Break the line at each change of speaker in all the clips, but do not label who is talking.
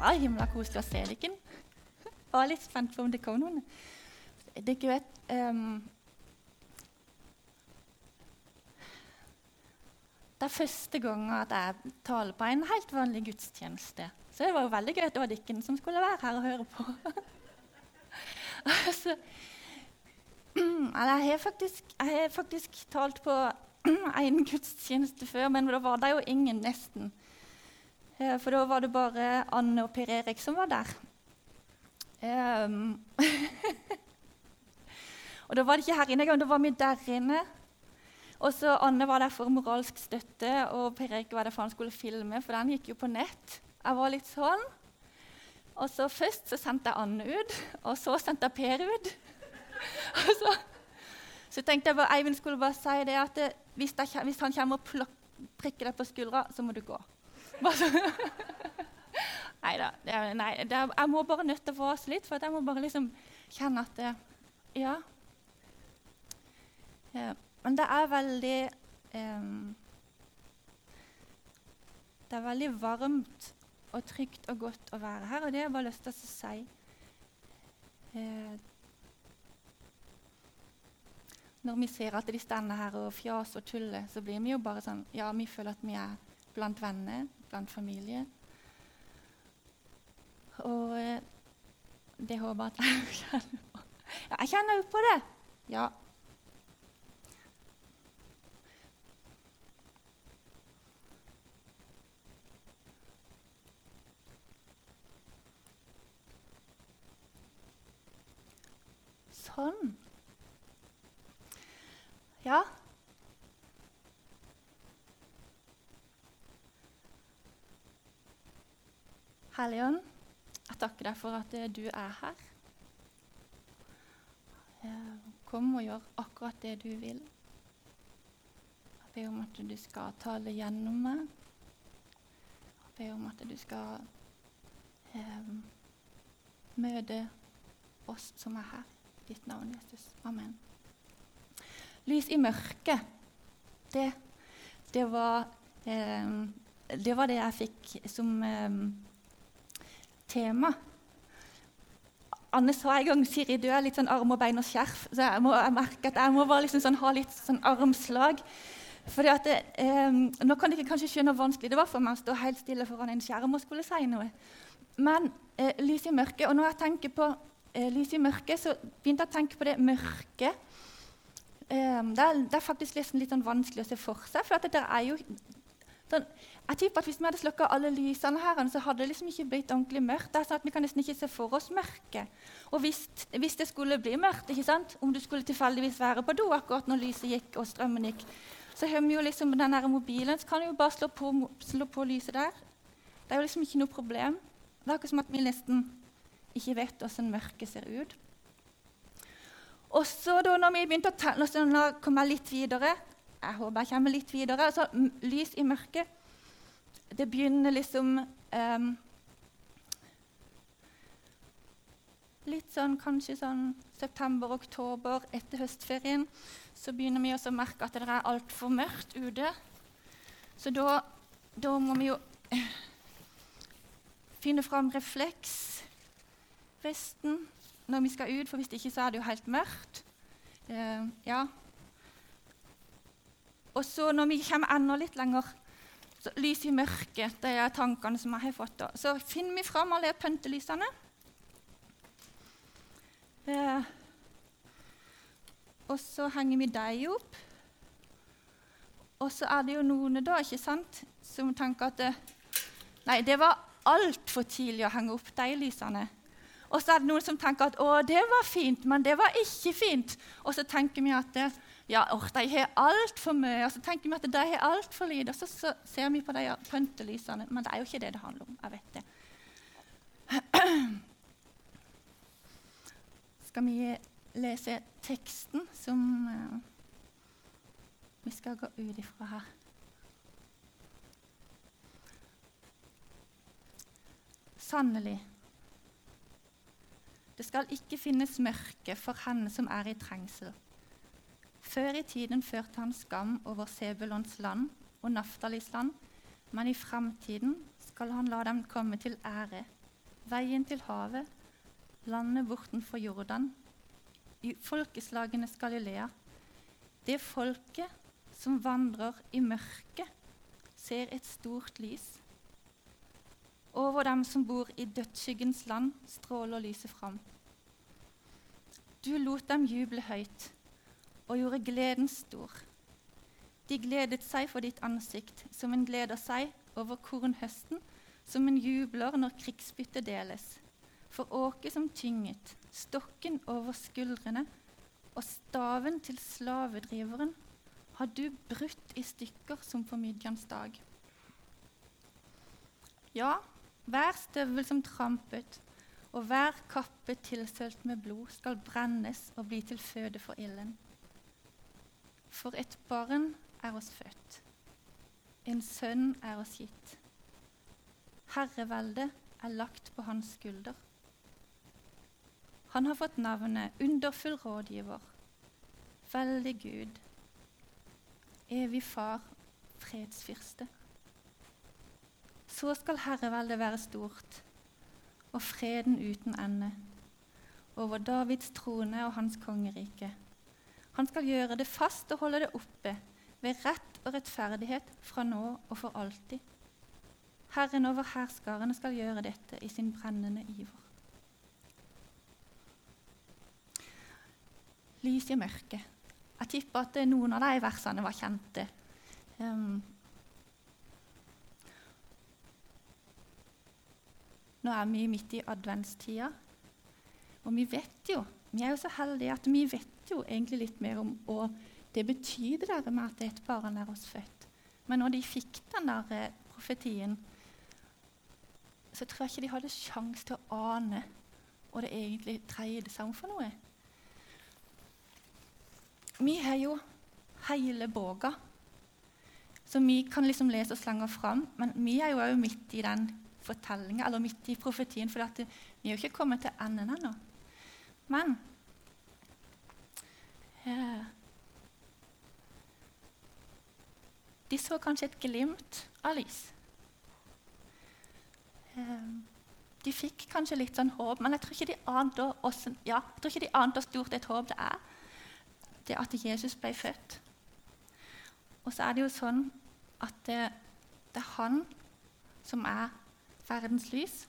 var himla koselig å se dere. Jeg var litt spent på om det kom noen. Dere vet um, Det er første gang at jeg taler på en helt vanlig gudstjeneste. Så det var jo veldig gøy at det var dere som skulle være her og høre på. altså, jeg, har faktisk, jeg har faktisk talt på en gudstjeneste før, men da var det jo ingen, nesten. Eh, for da var det bare Anne og Per Erik som var der. Um, og da var det ikke her inne engang, da var vi der inne. Og så Anne var der for moralsk støtte, og Per Erik var der for han skulle filme, for den gikk jo på nett. Jeg var litt sånn. Og så Først så sendte jeg Anne ut, og så sendte jeg Per ut. og så, så tenkte jeg bare, Eivind skulle bare si det at det, hvis, det, hvis, han kommer og prikker deg på skuldra, så må du gå. Neida, da. nei. Jeg må bare nøtte for oss litt, for jeg må bare liksom kjenne at det, Ja. ja. Men det er veldig um, Det er veldig varmt og trygt og godt å være her, og det har jeg bare lyst til å si. Uh, når vi ser at de stender her og fjaser og tuller, så blir vi jo bare sånn Ja, vi føler at vi er blant venner, blant familie. Og uh, det håper jeg at jeg kjenner på. Ja, jeg kjenner jo på det. Ja, Sånn. Ja. Helligånd, jeg takker deg for at eh, du er her. Kom og gjør akkurat det du vil. Jeg ber om at du skal tale gjennom meg. Jeg ber om at du skal eh, møte oss som er her ditt navn, Jesus. Amen. Lys i mørket, det, det, var, eh, det var det jeg fikk som eh, tema. Anne sa en gang Siri, du er litt sånn arm og bein og skjerf. Så jeg, må, jeg merker at jeg må bare liksom sånn, ha litt sånn armslag. Det, eh, Nå kan dere kanskje skjønne hvor vanskelig det var for meg å stå helt stille foran en skjerm og skulle si noe. Men eh, lys i mørket. Og når jeg tenker på eh, lys i mørket, så begynte jeg å tenke på det mørke. Eh, det, er, det, er, faktisk liksom litt sånn vanskelig å se for seg. for det er jo sånn, jeg tipper at Hvis vi hadde slukka alle lysene her, så hadde det liksom ikke blitt ordentlig mørkt. Det er sånn at Vi kan nesten ikke se for oss mørket. Og hvis, hvis, det skulle bli mørkt, ikke sant? om du skulle tilfeldigvis være på do akkurat når lyset gikk og strømmen gikk, så har vi jo liksom den der mobilen, så kan vi jo bare slå på, slå på lyset der. Det er jo liksom ikke noe problem. Det er akkurat som at vi nesten ikke vet hvordan mørket ser ut. Og så da når vi begynte å telle, så nå kom jeg litt videre Jeg håper jeg kommer litt videre. Altså, lys i mørket. Det begynner liksom um, Litt sånn kanskje sånn september-oktober etter høstferien så begynner vi også å merke at det er altfor mørkt ute. Så da, da må vi jo finne fram refleksvesten når vi skal ut, for hvis ikke så er det jo helt mørkt. Uh, ja. Og så når vi kommer enda litt lenger, så lys i mørket, det er tankene som jeg har fått. Da. Så finner vi fram alle pyntelysene. Eh, og så henger vi dem opp. Og så er det jo noen da, ikke sant, som tenker at det, Nei, det var altfor tidlig å henge opp de lysene. Og så er det noen som tenker at 'å, det var fint', men det var ikke fint. Og så tenker vi at ja, or, de har altfor mye, og så tenker vi at de har altfor lite. Og så, så, ser vi på de pyntelysene, men det er jo ikke det det handler om. Jeg vet det. Skal vi lese teksten som uh, vi skal gå ut ifra her? Sannelig det skal ikke finnes mørke for henne som er i trengsel. Før i tiden førte han skam over Sebulons land og Naftalis land, men i framtiden skal han la dem komme til ære. veien til havet, landet bortenfor Jordan, i folkeslagenes Galilea. Det folket som vandrer i mørket, ser et stort lys. Over dem som bor i dødsskyggens land, stråler lyset fram. Du lot dem juble høyt og gjorde gleden stor. De gledet seg for ditt ansikt, som en gleder seg over kornhøsten, som en jubler når krigsbyttet deles. For åket som tynget, stokken over skuldrene og staven til slavedriveren har du brutt i stykker som på Midjans dag. Ja, hver støvel som trampet, og hver kappe tilsølt med blod skal brennes og bli til føde for ilden. For et barn er oss født, en sønn er oss gitt. Herreveldet er lagt på hans skulder. Han har fått navnet Underfull rådgiver, Veldig Gud, Evig Far, Fredsfyrste. Så skal herreveldet være stort og freden uten ende over Davids trone og hans kongerike. Han skal gjøre det fast og holde det oppe ved rett og rettferdighet fra nå og for alltid. Herren over herskarene skal gjøre dette i sin brennende iver. Lys i mørket. Jeg tipper at noen av de versene var kjente. Um, Nå er vi midt i adventstida, og vi vet jo vi er jo så heldige at vi vet jo egentlig litt mer om hva det betyr det med at et barn er oss født. Men når de fikk den der eh, profetien, så tror jeg ikke de hadde sjanse til å ane hva det egentlig dreide seg om for noe. Vi har jo hele boka, så vi kan liksom lese oss lenger fram. Men vi er jo òg midt i den fortellinga, eller midt i profetien, for vi er jo ikke kommet til enden ennå. Men eh, De så kanskje et glimt av lys. Eh, de fikk kanskje litt sånn håp, men jeg tror ikke de ante hvordan, ja, hvor stort et håp det er, det at Jesus ble født. Og så er det jo sånn at det, det er han som er verdens lys.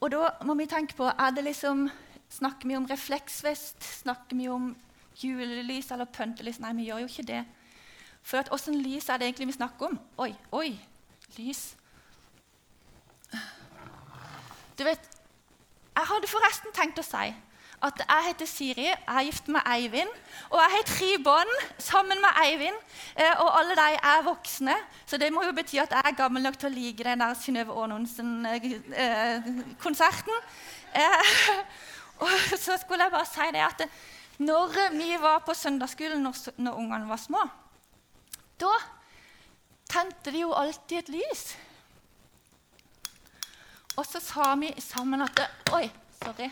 Og da må vi tenke på er det liksom, Snakker vi om refleksvest? Snakker vi om julelys eller pøntelys? Nei, vi gjør jo ikke det. For at åssen lys er det egentlig vi snakker om? Oi, oi, lys. Du vet, Jeg hadde forresten tenkt å si at jeg heter Siri, jeg er gift med Eivind. Og jeg har tre barn sammen med Eivind, eh, og alle de er voksne. Så det må jo bety at jeg er gammel nok til å like den der Synnøve Aanonsen-konserten. Eh, og så skulle jeg bare si det at når vi var på søndagsskolen når, når ungene var små, da tente vi jo alltid et lys. Og så sa vi sammen at Oi, sorry.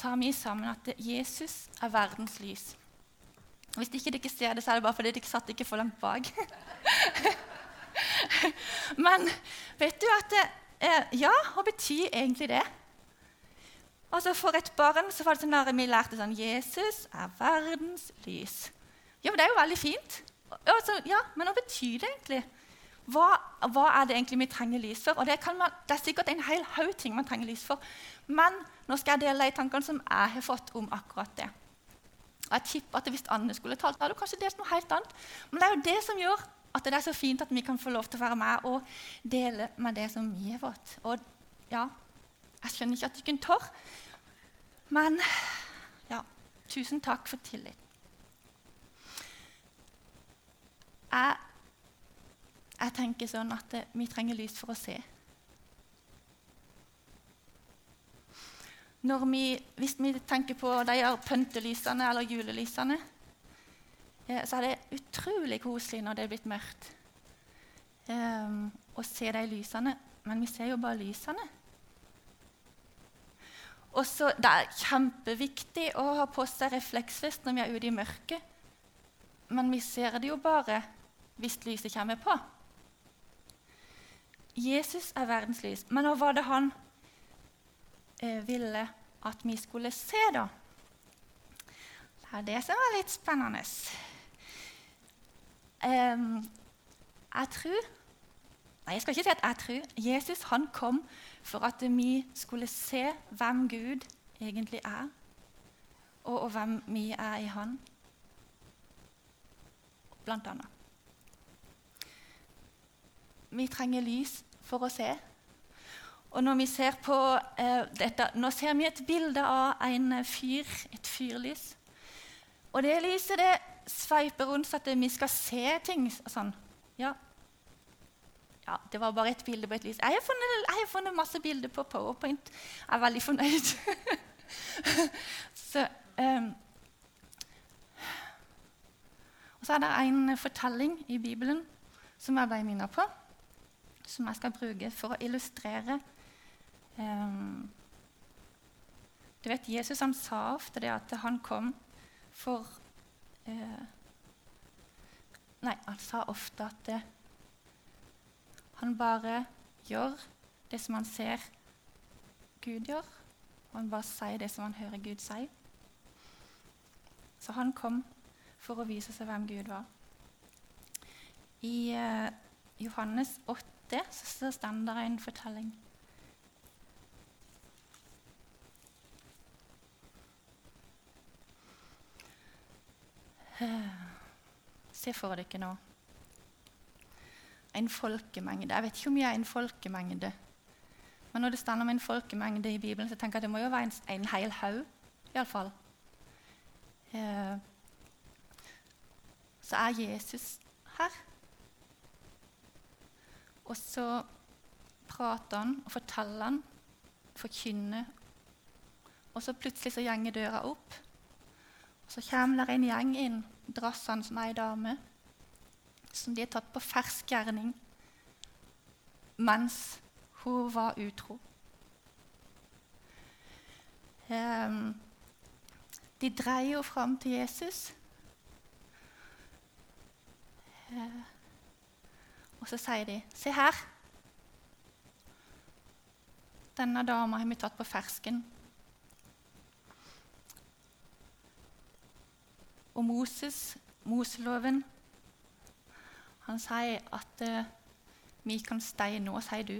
Sa vi sammen at Jesus er verdens lys. Hvis ikke dere ser det, så er det bare fordi dere satt ikke for langt bak. Men vet du at det, eh, Ja, hva betyr egentlig det? Altså For et barn så var det sånn at vi lærte sånn Jesus er verdens lys. Men Det er jo veldig fint. Altså, ja, Men hva betyr det egentlig? Hva, hva, er det egentlig vi trenger lys for? Og det, man, det er sikkert en hel haug ting man trenger lys for. Men nå skal jeg dele de tankene som jeg har fått om akkurat det. Og jeg tipper at Hvis Anne skulle talt, hadde hun kanskje delt noe helt annet. Men det er jo det som gjør at det er så fint at vi kan få lov til å være med og dele med det som vi har fått. Og ja, jeg skjønner ikke at ikke tør, men ja, tusen takk for tillit. Jeg jeg tenker sånn at eh, vi trenger lys for å se. Vi, hvis vi tenker på de pyntelysene eller julelysene, eh, så er det utrolig koselig når det er blitt mørkt eh, å se de lysene. Men vi ser jo bare lysene. Og Det er kjempeviktig å ha på seg refleksvest når vi er ute i mørket. men vi ser det jo bare hvis lyset kommer på. Jesus er verdens lys. Men hva var det han ville at vi skulle se, da? Det er det som er litt spennende. Jeg tror Nei, jeg skal ikke si at jeg tror. Jesus han kom for at vi skulle se hvem Gud egentlig er, og, og hvem vi er i Han, blant annet. Vi trenger lys for å se. Og når vi ser på eh, dette, Nå ser vi et bilde av en fyr, et fyrlys. Og det lyset det sveiper rundt så at vi skal se ting sånn. Ja. ja det var bare et bilde på et lys. Jeg har funnet, jeg har funnet masse bilder på Powerpoint. Jeg er veldig fornøyd. så, um, og så er det en fortelling i Bibelen som jeg ble minnet på, som jeg skal bruke for å illustrere um, Du vet, Jesus han sa ofte det at han kom for uh, Nei, han sa ofte at det, han bare gjør det som han ser Gud gjør, og han bare sier det som han hører Gud si. Så han kom for å vise seg hvem Gud var. I uh, Johannes 8 så står det en fortelling. Se for dere nå en folkemengde. Jeg vet ikke hvor mye er en folkemengde. Men når det står om en folkemengde i Bibelen, så tenker jeg at det må jo være en, en hel haug. Iallfall. Eh, så er Jesus her. Og så prater han og forteller han, forkynner. Og så plutselig så gjenger døra opp. Så kommer der en gjeng inn drassende som ei dame, som de har tatt på fersk gjerning mens hun var utro. Um, de dreier henne fram til Jesus. Uh, og så sier de, 'Se her.' Denne dama har vi tatt på fersken. Og Moses, Moseloven, han sier at uh, vi kan steine henne, sier du.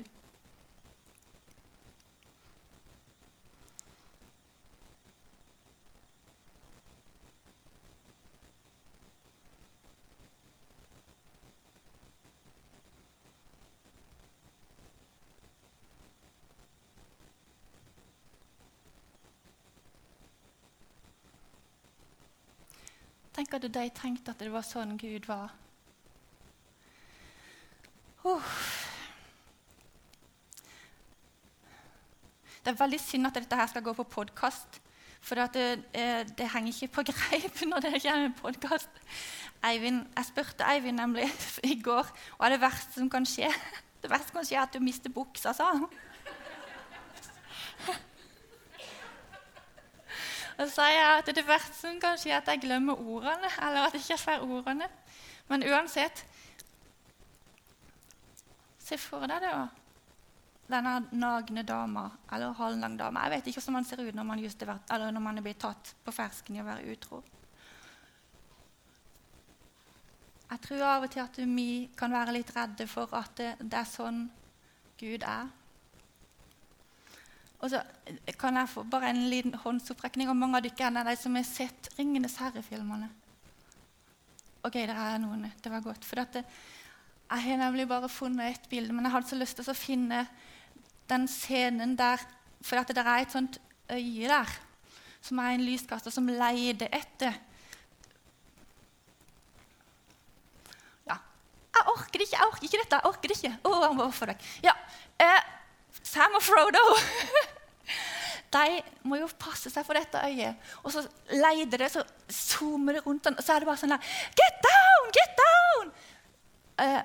At de tenkte at det var sånn Gud var. Uh. Det er veldig synd at dette her skal gå på podkast. For det, eh, det, henger ikke på greip når det kommer podkast. Jeg spurte Eivind nemlig i går hva er det verste som kan skje. Det verste som kan skje, er at du mister buksa, sa han. Og så sier jeg at det verste som kan skje, er at jeg glemmer ordene. Eller at jeg ikke får ordene. Men uansett Se for deg det, da. Denne nagne dama, eller halvlang dama. Jeg vet ikke hvordan man ser ut når man, eller når man er blitt tatt på fersken i å være utro. Jeg tror av og til at vi kan være litt redde for at det, det er sånn Gud er. Og så kan jeg få bare en liten håndsopprekning. Og mange av dere er de som har sett 'Ringenes herre'-filmene. Ok, det er noen. Det var godt. For dette, jeg har nemlig bare funnet ett bilde, men jeg hadde så lyst til å finne den scenen der For det er et sånt øye der som er en lyskaster som leter etter Ja. Jeg orker ikke, jeg orker ikke dette. jeg orker det ikke. Oh, hvorfor deg? Ja, eh, Sam og Frodo de må jo passe seg for dette øyet. Og så leider det, så zoomer det rundt den, og så er det bare sånn der Get down! Get down! Eh,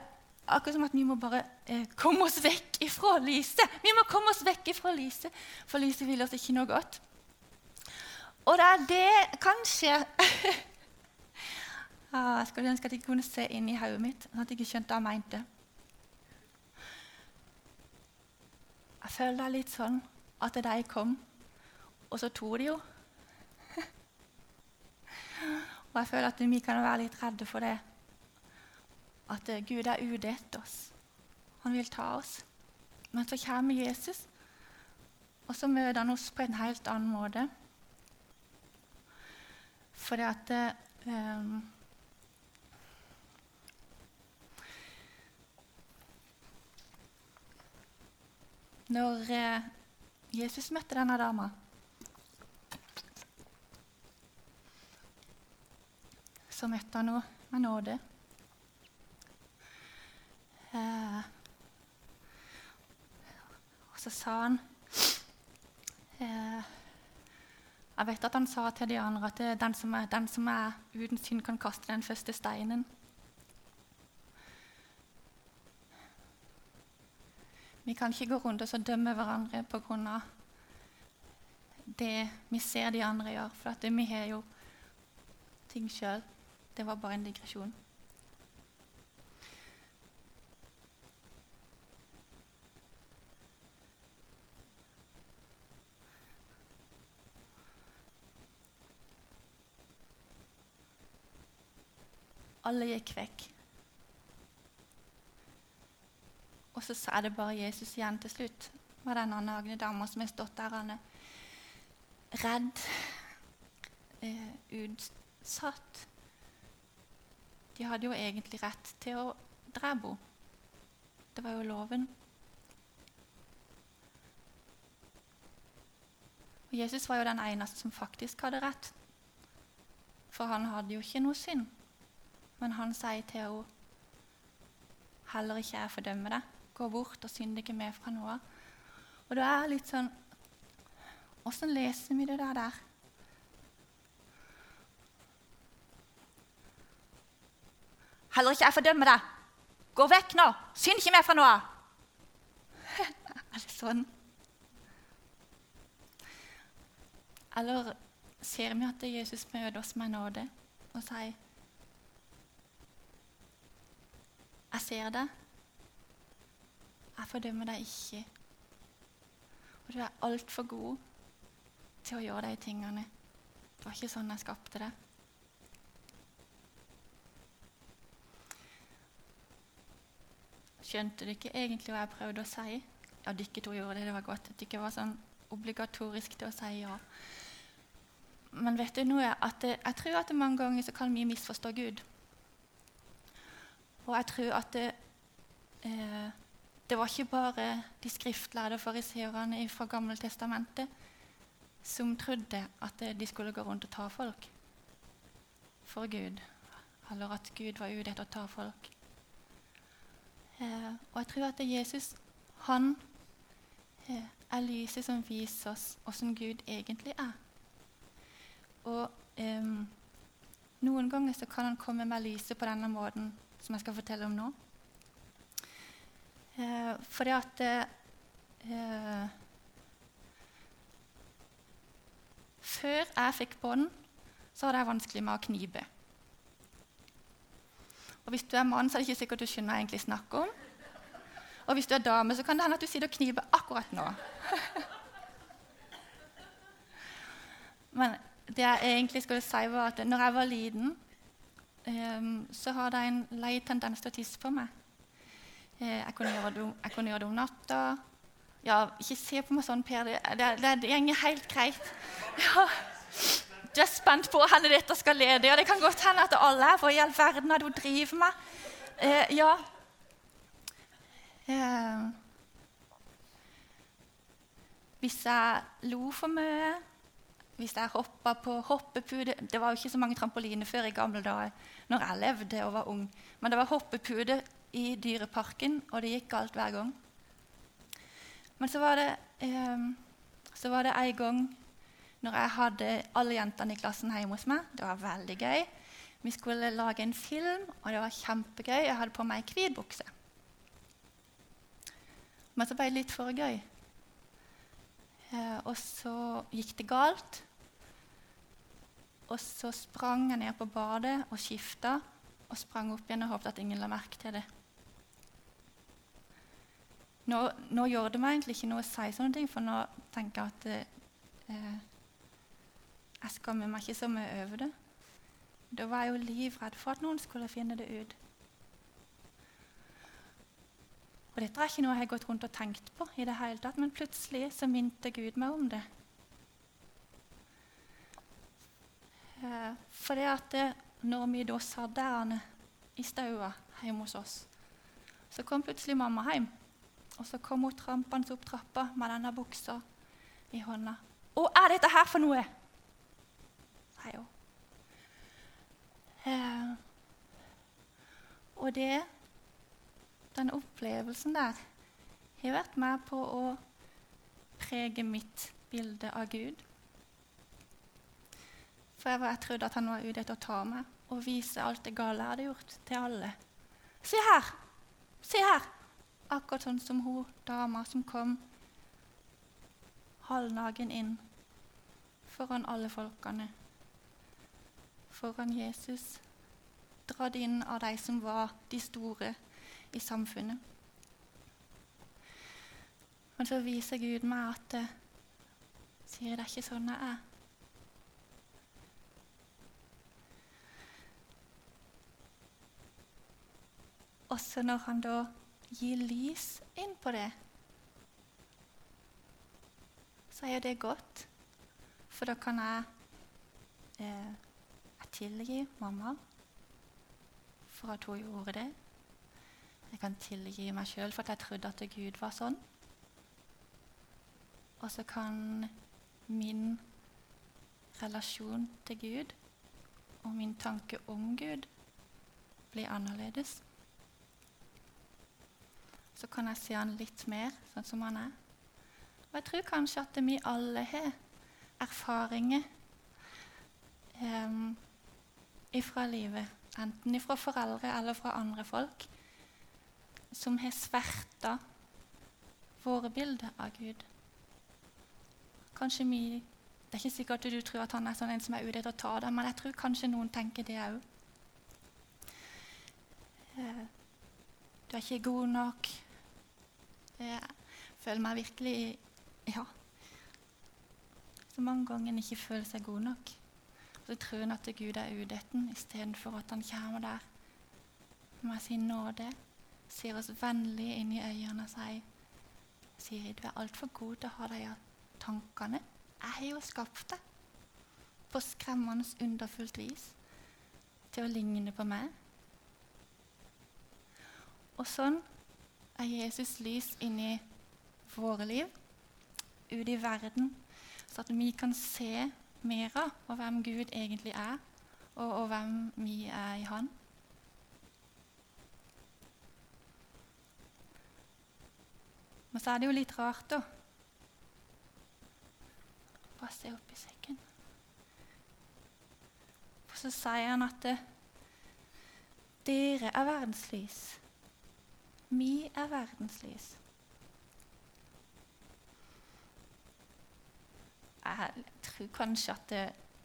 akkurat som at vi må bare eh, komme oss vekk ifra lyset. Vi må komme oss vekk ifra lyset, for lyset vil oss ikke noe godt. Og det er det kanskje ah, jeg skulle ønske at jeg kunne se inn i hodet mitt, sånn at ikke skjønte hva jeg mente. Føler det litt sånn at de kom, og så tok de jo. og jeg føler at vi kan være litt redde for det. At eh, Gud er ute etter oss. Han vil ta oss. Men så kommer Jesus, og så møter han oss på en helt annen måte. Fordi at um, Når eh, Jesus møtte denne dama Så møtte han henne med nåde. Eh, og så sa han eh, Jeg vet at han sa til de andre at den som, er, den som er uten synd, kan kaste den første steinen. Vi kan ikke gå rundt og dømme hverandre pga. det vi ser de andre gjør. For at vi har jo ting sjøl. Det var bare en digresjon. Alle gikk vekk. Og så er det bare Jesus igjen til slutt med denne Agne dama som har stått der han er redd, eh, utsatt. De hadde jo egentlig rett til å drepe henne. Det var jo loven. Og Jesus var jo den eneste som faktisk hadde rett. For han hadde jo ikke noe synd. Men han sier til henne heller ikke jeg fordømmer deg. Gå bort og synd ikke mer fra av. Og det er litt sånn Åssen leser vi det der? der? Heller ikke jeg fordømmer deg. Gå vekk nå! Synd ikke mer fra av! er det sånn? Eller ser vi at Jesus møter oss med nåde og sier Jeg ser det. Jeg fordømmer deg ikke. Og du er altfor god til å gjøre de tingene. Det var ikke sånn jeg skapte det. Skjønte du ikke egentlig hva jeg prøvde å si? Ja, dere to gjorde det. Det var godt. At det ikke var sånn obligatorisk til å si ja. Men vet du noe? Det, jeg tror at mange ganger så kan vi misforstå Gud. Og jeg tror at det, eh, det var ikke bare de skriftlærde fariseerne fra Gammeltestamentet som trodde at de skulle gå rundt og ta folk for Gud, eller at Gud var ute etter å ta folk. Eh, og jeg tror at Jesus han eh, er lyset som viser oss hvordan Gud egentlig er. Og eh, noen ganger så kan han komme med lyset på denne måten som jeg skal fortelle om nå. Eh, for at eh, Før jeg fikk bånd, så hadde jeg vanskelig med å knipe. Og Hvis du er mann, så er det ikke sikkert du skjønner hva jeg egentlig snakker om. Og hvis du er dame, så kan det hende at du sitter og kniper akkurat nå. Men det jeg egentlig skulle si, var at når jeg var liten, um, så hadde jeg en lei tendens til å tisse på meg. Eh, jeg kunne, det, jeg kunne, gjøre det, om natta. Ja, ikke se på meg sånn, Per. Det, det, det, det går helt greit. Ja. Du er spent på hvor dette skal lede. Ja, det kan godt hende at alle er Hva i all verden er det hun driver med? Eh, ja. Eh. Hvis jeg lo for mye, hvis jeg hoppa på hoppepude Det var jo ikke så mange trampoliner før i gamle dager når jeg levde og var ung. Men det var hoppepude i Dyreparken, og det gikk galt hver gang. Men så var det, eh, så var det en gang når jeg hadde alle jentene i klassen hjemme hos meg. Det var veldig gøy. Vi skulle lage en film, og det var kjempegøy. Jeg hadde på meg hvit bukse. Men så ble det litt for gøy. Eh, og så gikk det galt. Og så sprang jeg ned på badet og skifta og sprang opp igjen og håpet at ingen la merke til det. Nå, nå gjør det meg egentlig ikke noe å si sånne ting, for nå tenker jeg at eh, jeg skammer meg ikke så mye over det. Da var jeg jo livredd for at noen skulle finne det ut. Og Dette er ikke noe jeg har gått rundt og tenkt på, i det hele tatt, men plutselig så minte Gud meg om det. Eh, for det at det, når vi da satt der i staua hjemme hos oss, så kom plutselig mamma hjem. Og så kom hun trampende opp trappa med denne buksa i hånda. 'Hva er dette her for noe?' sier hun. Eh, og det, den opplevelsen der har vært med på å prege mitt bilde av Gud. For jeg, var, jeg trodde at han var ute etter å ta meg og vise alt det gale jeg hadde gjort, til alle. Se her! Se her! Akkurat sånn som hun dama som kom halvnagen inn foran alle folkene. Foran Jesus. Dratt inn av de som var de store i samfunnet. Men så viser Gud meg at sier det er ikke sånn jeg er. Også når han da gir lys inn på det, så er det godt. For da kan jeg, eh, jeg tilgi mamma for at hun gjorde det. Jeg kan tilgi meg sjøl for at jeg trodde at Gud var sånn. Og så kan min relasjon til Gud og min tanke om Gud bli annerledes så kan jeg se han litt mer sånn som han er. Og jeg tror kanskje at vi alle har erfaringer um, ifra livet, enten ifra foreldre eller fra andre folk, som har sverta våre bilder av Gud. Kanskje vi Det er ikke sikkert at du tror at han er sånn en som er ute etter å ta deg, men jeg tror kanskje noen tenker det òg. Eh, du er ikke god nok. Jeg føler meg virkelig Ja. Så mange ganger en ikke føler seg god nok. Og så tror en at Gud er ute etter den, istedenfor at han kommer der med sin nåde, ser oss vennlig inn i øynene og sier Siri, du er altfor god til å ha de tankene. Jeg har jo skapt deg på skremmende underfullt vis til å ligne på meg. Og sånn er Jesus lys inni våre liv, ut i verden, så at vi kan se mer av hvem Gud egentlig er, og, og hvem vi er i Han. Men så er det jo litt rart, da. Bare se opp i sekken. Og så sier han at det, dere er verdenslys. Vi er verdenslys. Jeg tror kanskje at det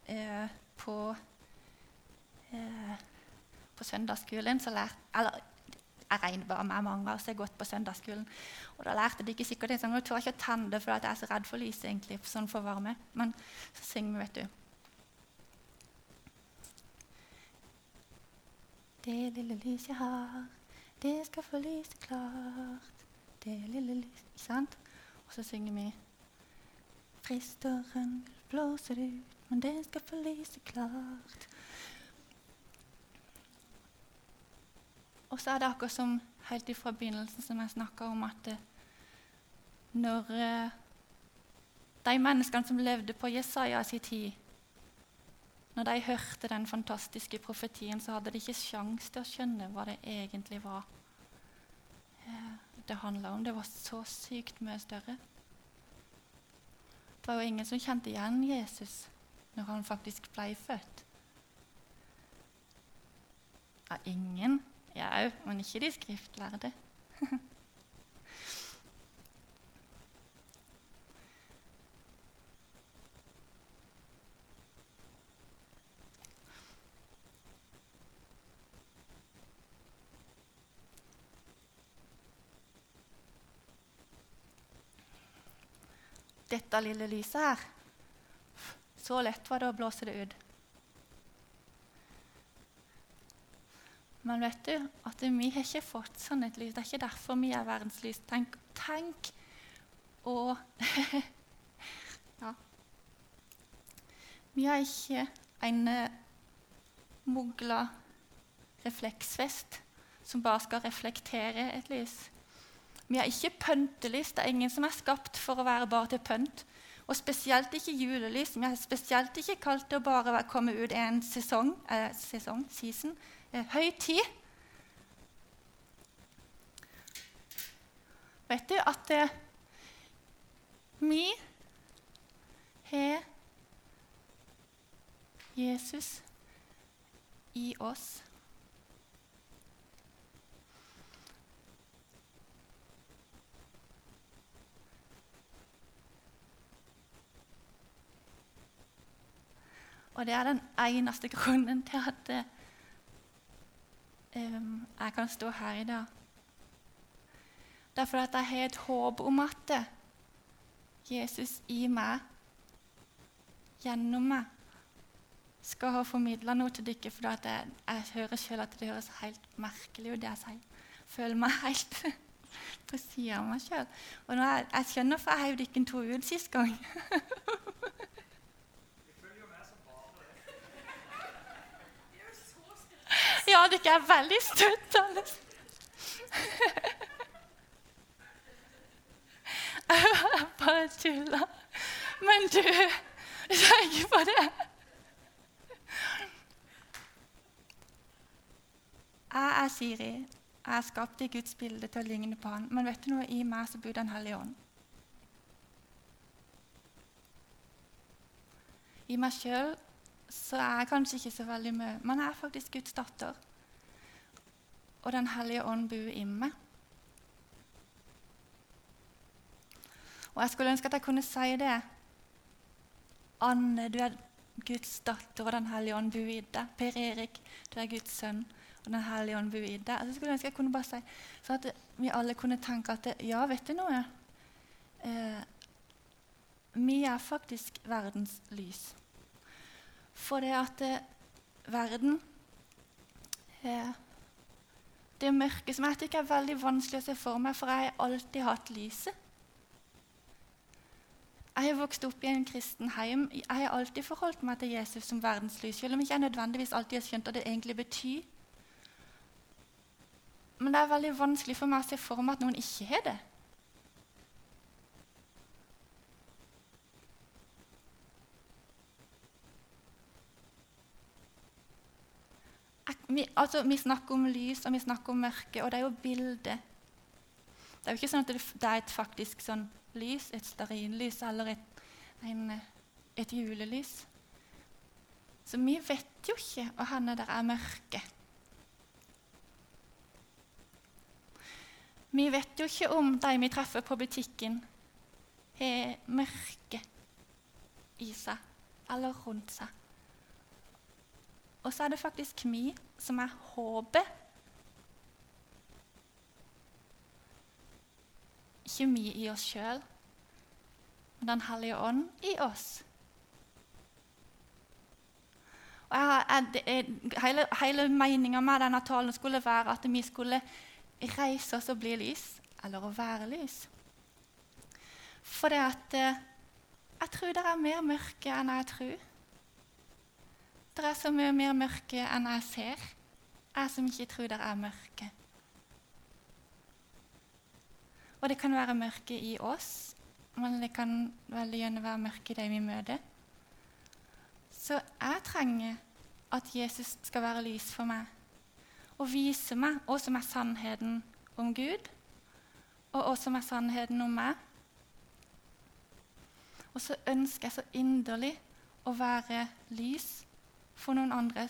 eh, på eh, På søndagsskolen så lærte Eller jeg regner bare med mange av oss har gått på søndagsskolen. Og da lærte de ikke sikkert det. Sånn, jeg tør ikke å tenne det, for jeg er så redd for lyset. egentlig, sånn for varme. Men så synger vi, vet du. Det lille lyset jeg har det skal få lyse klart, det lille lys Ikke sant? Og så synger vi Fristeren blåser ut, men det skal få lyse klart. Og så er det akkurat som helt ifra begynnelsen som jeg snakka om, at det, når uh, de menneskene som levde på Jesaja sin tid når de hørte den fantastiske profetien, så hadde de ikke sjans til å skjønne hva det egentlig var eh, det handla om. Det var så sykt mye større. Det var jo ingen som kjente igjen Jesus når han faktisk ble født. Ja, ingen. Ja, men ikke de skriftlærde. dette lille lyset her. Så lett var det å blåse det ut. Men vet du at vi har ikke fått sånn et lys. Det er ikke derfor vi er verdenslys. Tenk, tenk og Ja. Vi har ikke en eh, mugla refleksvest som bare skal reflektere et lys. Vi har ikke pyntelys. Det er ingen som er skapt for å være bare til pynt. Og spesielt ikke julelys. Vi har spesielt ikke kalt det å bare komme ut en sesong, eh, sesong season, eh, høy tid. Vet du at eh, vi har Jesus i oss? Og det er den eneste grunnen til at um, jeg kan stå her i dag. Det er fordi at jeg har et håp om at Jesus i meg, gjennom meg, skal ha formidla noe til dere. For jeg, jeg, hører selv at det høres helt merkelig ut, det jeg sier. Føler meg helt på sida av meg sjøl. Og jeg, jeg skjønner for jeg heiv dere to ut sist gang. Ja, dere er veldig støttende. Jeg bare tuller. Men du, tenk på det. Jeg er Siri. Jeg er skapt i Guds bilde til å ligne på han. Men vet du noe? I meg så bor Den hellige ånd. I meg sjøl så er jeg kanskje ikke så veldig mye, men jeg er faktisk Guds datter. Og Den hellige ånd bor i meg. Og jeg skulle ønske at jeg kunne si det. Anne, du er Guds datter, og Den hellige ånd bor i deg. Per Erik, du er Guds sønn, og Den hellige ånd bor i deg. Altså, jeg skulle ønske jeg kunne bare si, Så at vi alle kunne tenke at ja, vet du noe? Eh, vi er faktisk verdens lys. For det at eh, verden eh, Det mørke som jeg tykker er veldig vanskelig å se for meg, for jeg har alltid hatt lyset. Jeg har vokst opp i en kristen heim. Jeg har alltid forholdt meg til Jesus som verdenslys, selv om jeg ikke nødvendigvis alltid har skjønt hva det egentlig betyr. Men det er veldig vanskelig for meg å se for meg at noen ikke har det. Vi, altså, vi, snakker om lys og vi snakker om mørke, og det er jo bildet. Det er jo ikke sånn at det, det er et faktisk sånn lys, et stearinlys eller et, en, et, julelys. Så vi vet jo ikke hvor det er mørke. Vi vet jo ikke om de vi treffer på butikken, har mørke i seg eller rundt seg. Og så er det faktisk vi som er håpet. Ikke vi i oss sjøl, men Den hellige ånd i oss. Og jeg, jeg, hele hele meninga med denne talen skulle være at vi skulle reise oss og bli lys, eller å være lys. For det at eh, jeg tror det er mer mørke enn jeg tror. Det er så mye mer mørke enn jeg ser, jeg som ikke tror det er mørke. Og det kan være mørke i oss, men det kan veldig gjerne være mørke i dem vi møter. Så jeg trenger at Jesus skal være lys for meg og vise meg hva som er sannheten om Gud, og hva som er sannheten om meg. Og så ønsker jeg så inderlig å være lys for noen andre.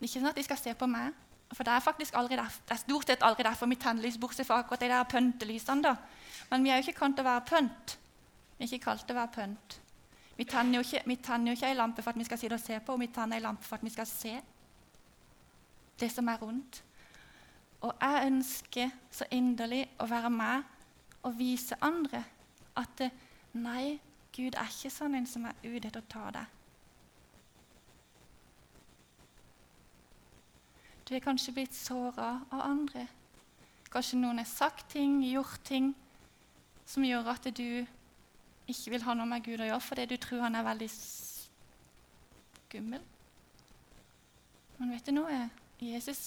Ikke sånn at de skal se på meg, for det er faktisk aldri der, det er stort sett aldri derfor vi tenner lys, bortsett fra akkurat de der pøntelysene. da. Men vi er jo ikke kalt å være pønt. Vi er ikke kalt å være pønt. Vi tenner jo ikke, vi tenner jo ikke ei lampe for at vi skal sitte og se på, og vi tenner ei lampe for at vi skal se det som er rundt. Og jeg ønsker så inderlig å være med og vise andre at Nei, Gud er ikke sånn en som er ute etter å ta deg. Du er kanskje blitt såra av andre. Kanskje noen har sagt ting, gjort ting som gjør at du ikke vil ha noe med Gud å gjøre fordi du tror han er veldig skummel. Men vet du noe? Jesus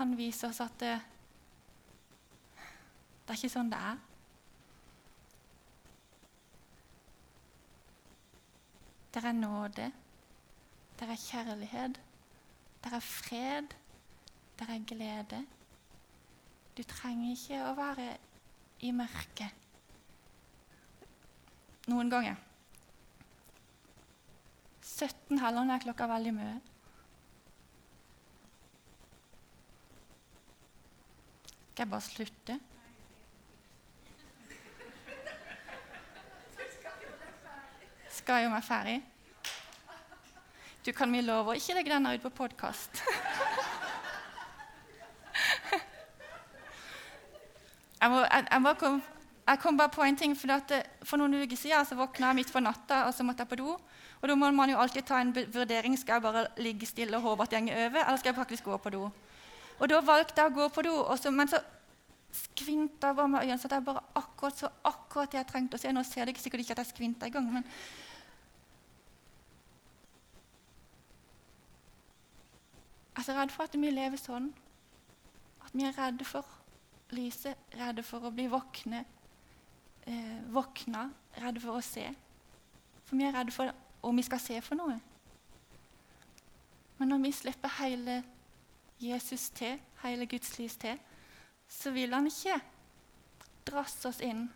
han viser oss at det, det er ikke sånn det er. Det er nåde, det er kjærlighet, det er fred, Der er glede. Du trenger ikke å være i mørket. Noen ganger. 17 halvånd er klokka veldig mye. Skal jeg bare slutte? Skal jo være ferdig? Du kan vi love å ikke legge denne ut på podkast. jeg, jeg, jeg, jeg, kom, bare på en ting. For, det, for noen uker siden så våkna jeg midt på natta og så måtte jeg på do. Og da må man jo alltid ta en vurdering. Skal jeg bare ligge stille og håpe at det går over, eller skal jeg faktisk gå på do? Og da valgte jeg å gå på do, så, men så skvinta jeg bare med øynene. Så jeg bare akkurat så akkurat det jeg trengte å se. Nå ser det sikkert ikke at jeg skvinta engang, men Jeg er så redd for at vi lever sånn. At vi er redde for lyset, redde for å bli våkne, eh, våkna, redde for å se. For vi er redde for om vi skal se for noe. Men når vi slipper hele Jesus til, hele Guds lys til, så vil han ikke drasse oss inn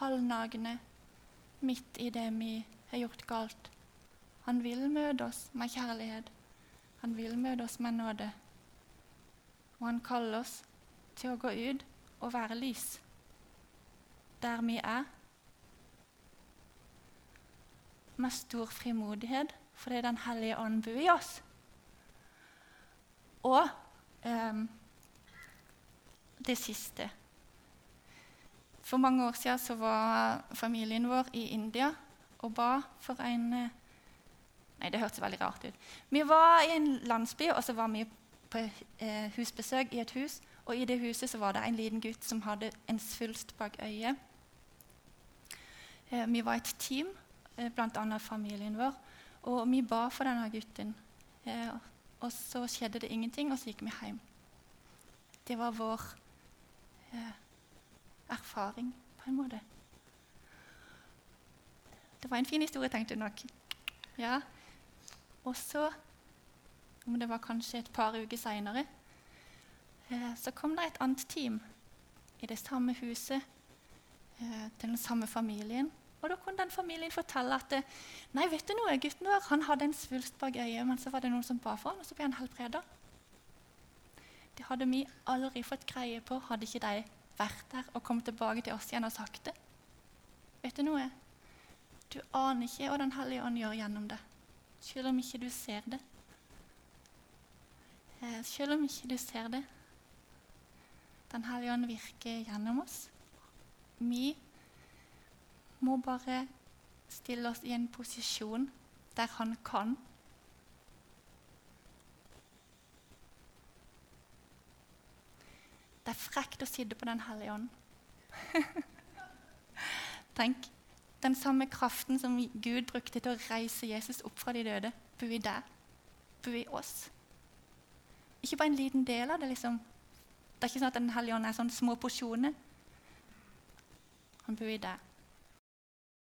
halvnagne midt i det vi har gjort galt. Han vil møte oss med kjærlighet. Han vil møte oss med nåde. Og han kaller oss til å gå ut og være lys der vi er. Med stor frimodighet fordi Den hellige ånd bor i oss. Og eh, det siste For mange år siden var familien vår i India og ba for en eh, Nei, det hørtes veldig rart ut. Vi var i en landsby, og så var vi på eh, husbesøk i et hus. Og i det huset så var det en liten gutt som hadde en svulst bak øyet. Eh, vi var et team, eh, bl.a. familien vår, og vi ba for denne gutten. Eh, og så skjedde det ingenting, og så gikk vi hjem. Det var vår eh, erfaring, på en måte. Det var en fin historie, tenkte du nok. Ja, og så, om det var kanskje et par uker seinere, eh, så kom det et annet team i det samme huset eh, til den samme familien. Og da kunne den familien fortelle at nei, vet du noe, gutten vår han hadde en svulst bak øyet, men så var det noen som ba for han, og så ble han helbreda. Det hadde vi aldri fått greie på hadde ikke de vært der og kommet tilbake til oss igjen og sagt det. Vet du noe? Du aner ikke hva Den hellige ånd gjør gjennom det selv om ikke du ser det. Eh, selv om ikke du ser det. Den hellige ånd virker gjennom oss. Vi må bare stille oss i en posisjon der han kan. Det er frekt å sitte på Den hellige ånd. Tenk den samme kraften som Gud brukte til å reise Jesus opp fra de døde, bor i deg, bor i oss. Ikke bare en liten del av det. liksom. Det er ikke sånn at Den hellige ånd er sånn små porsjoner. Han bor i deg.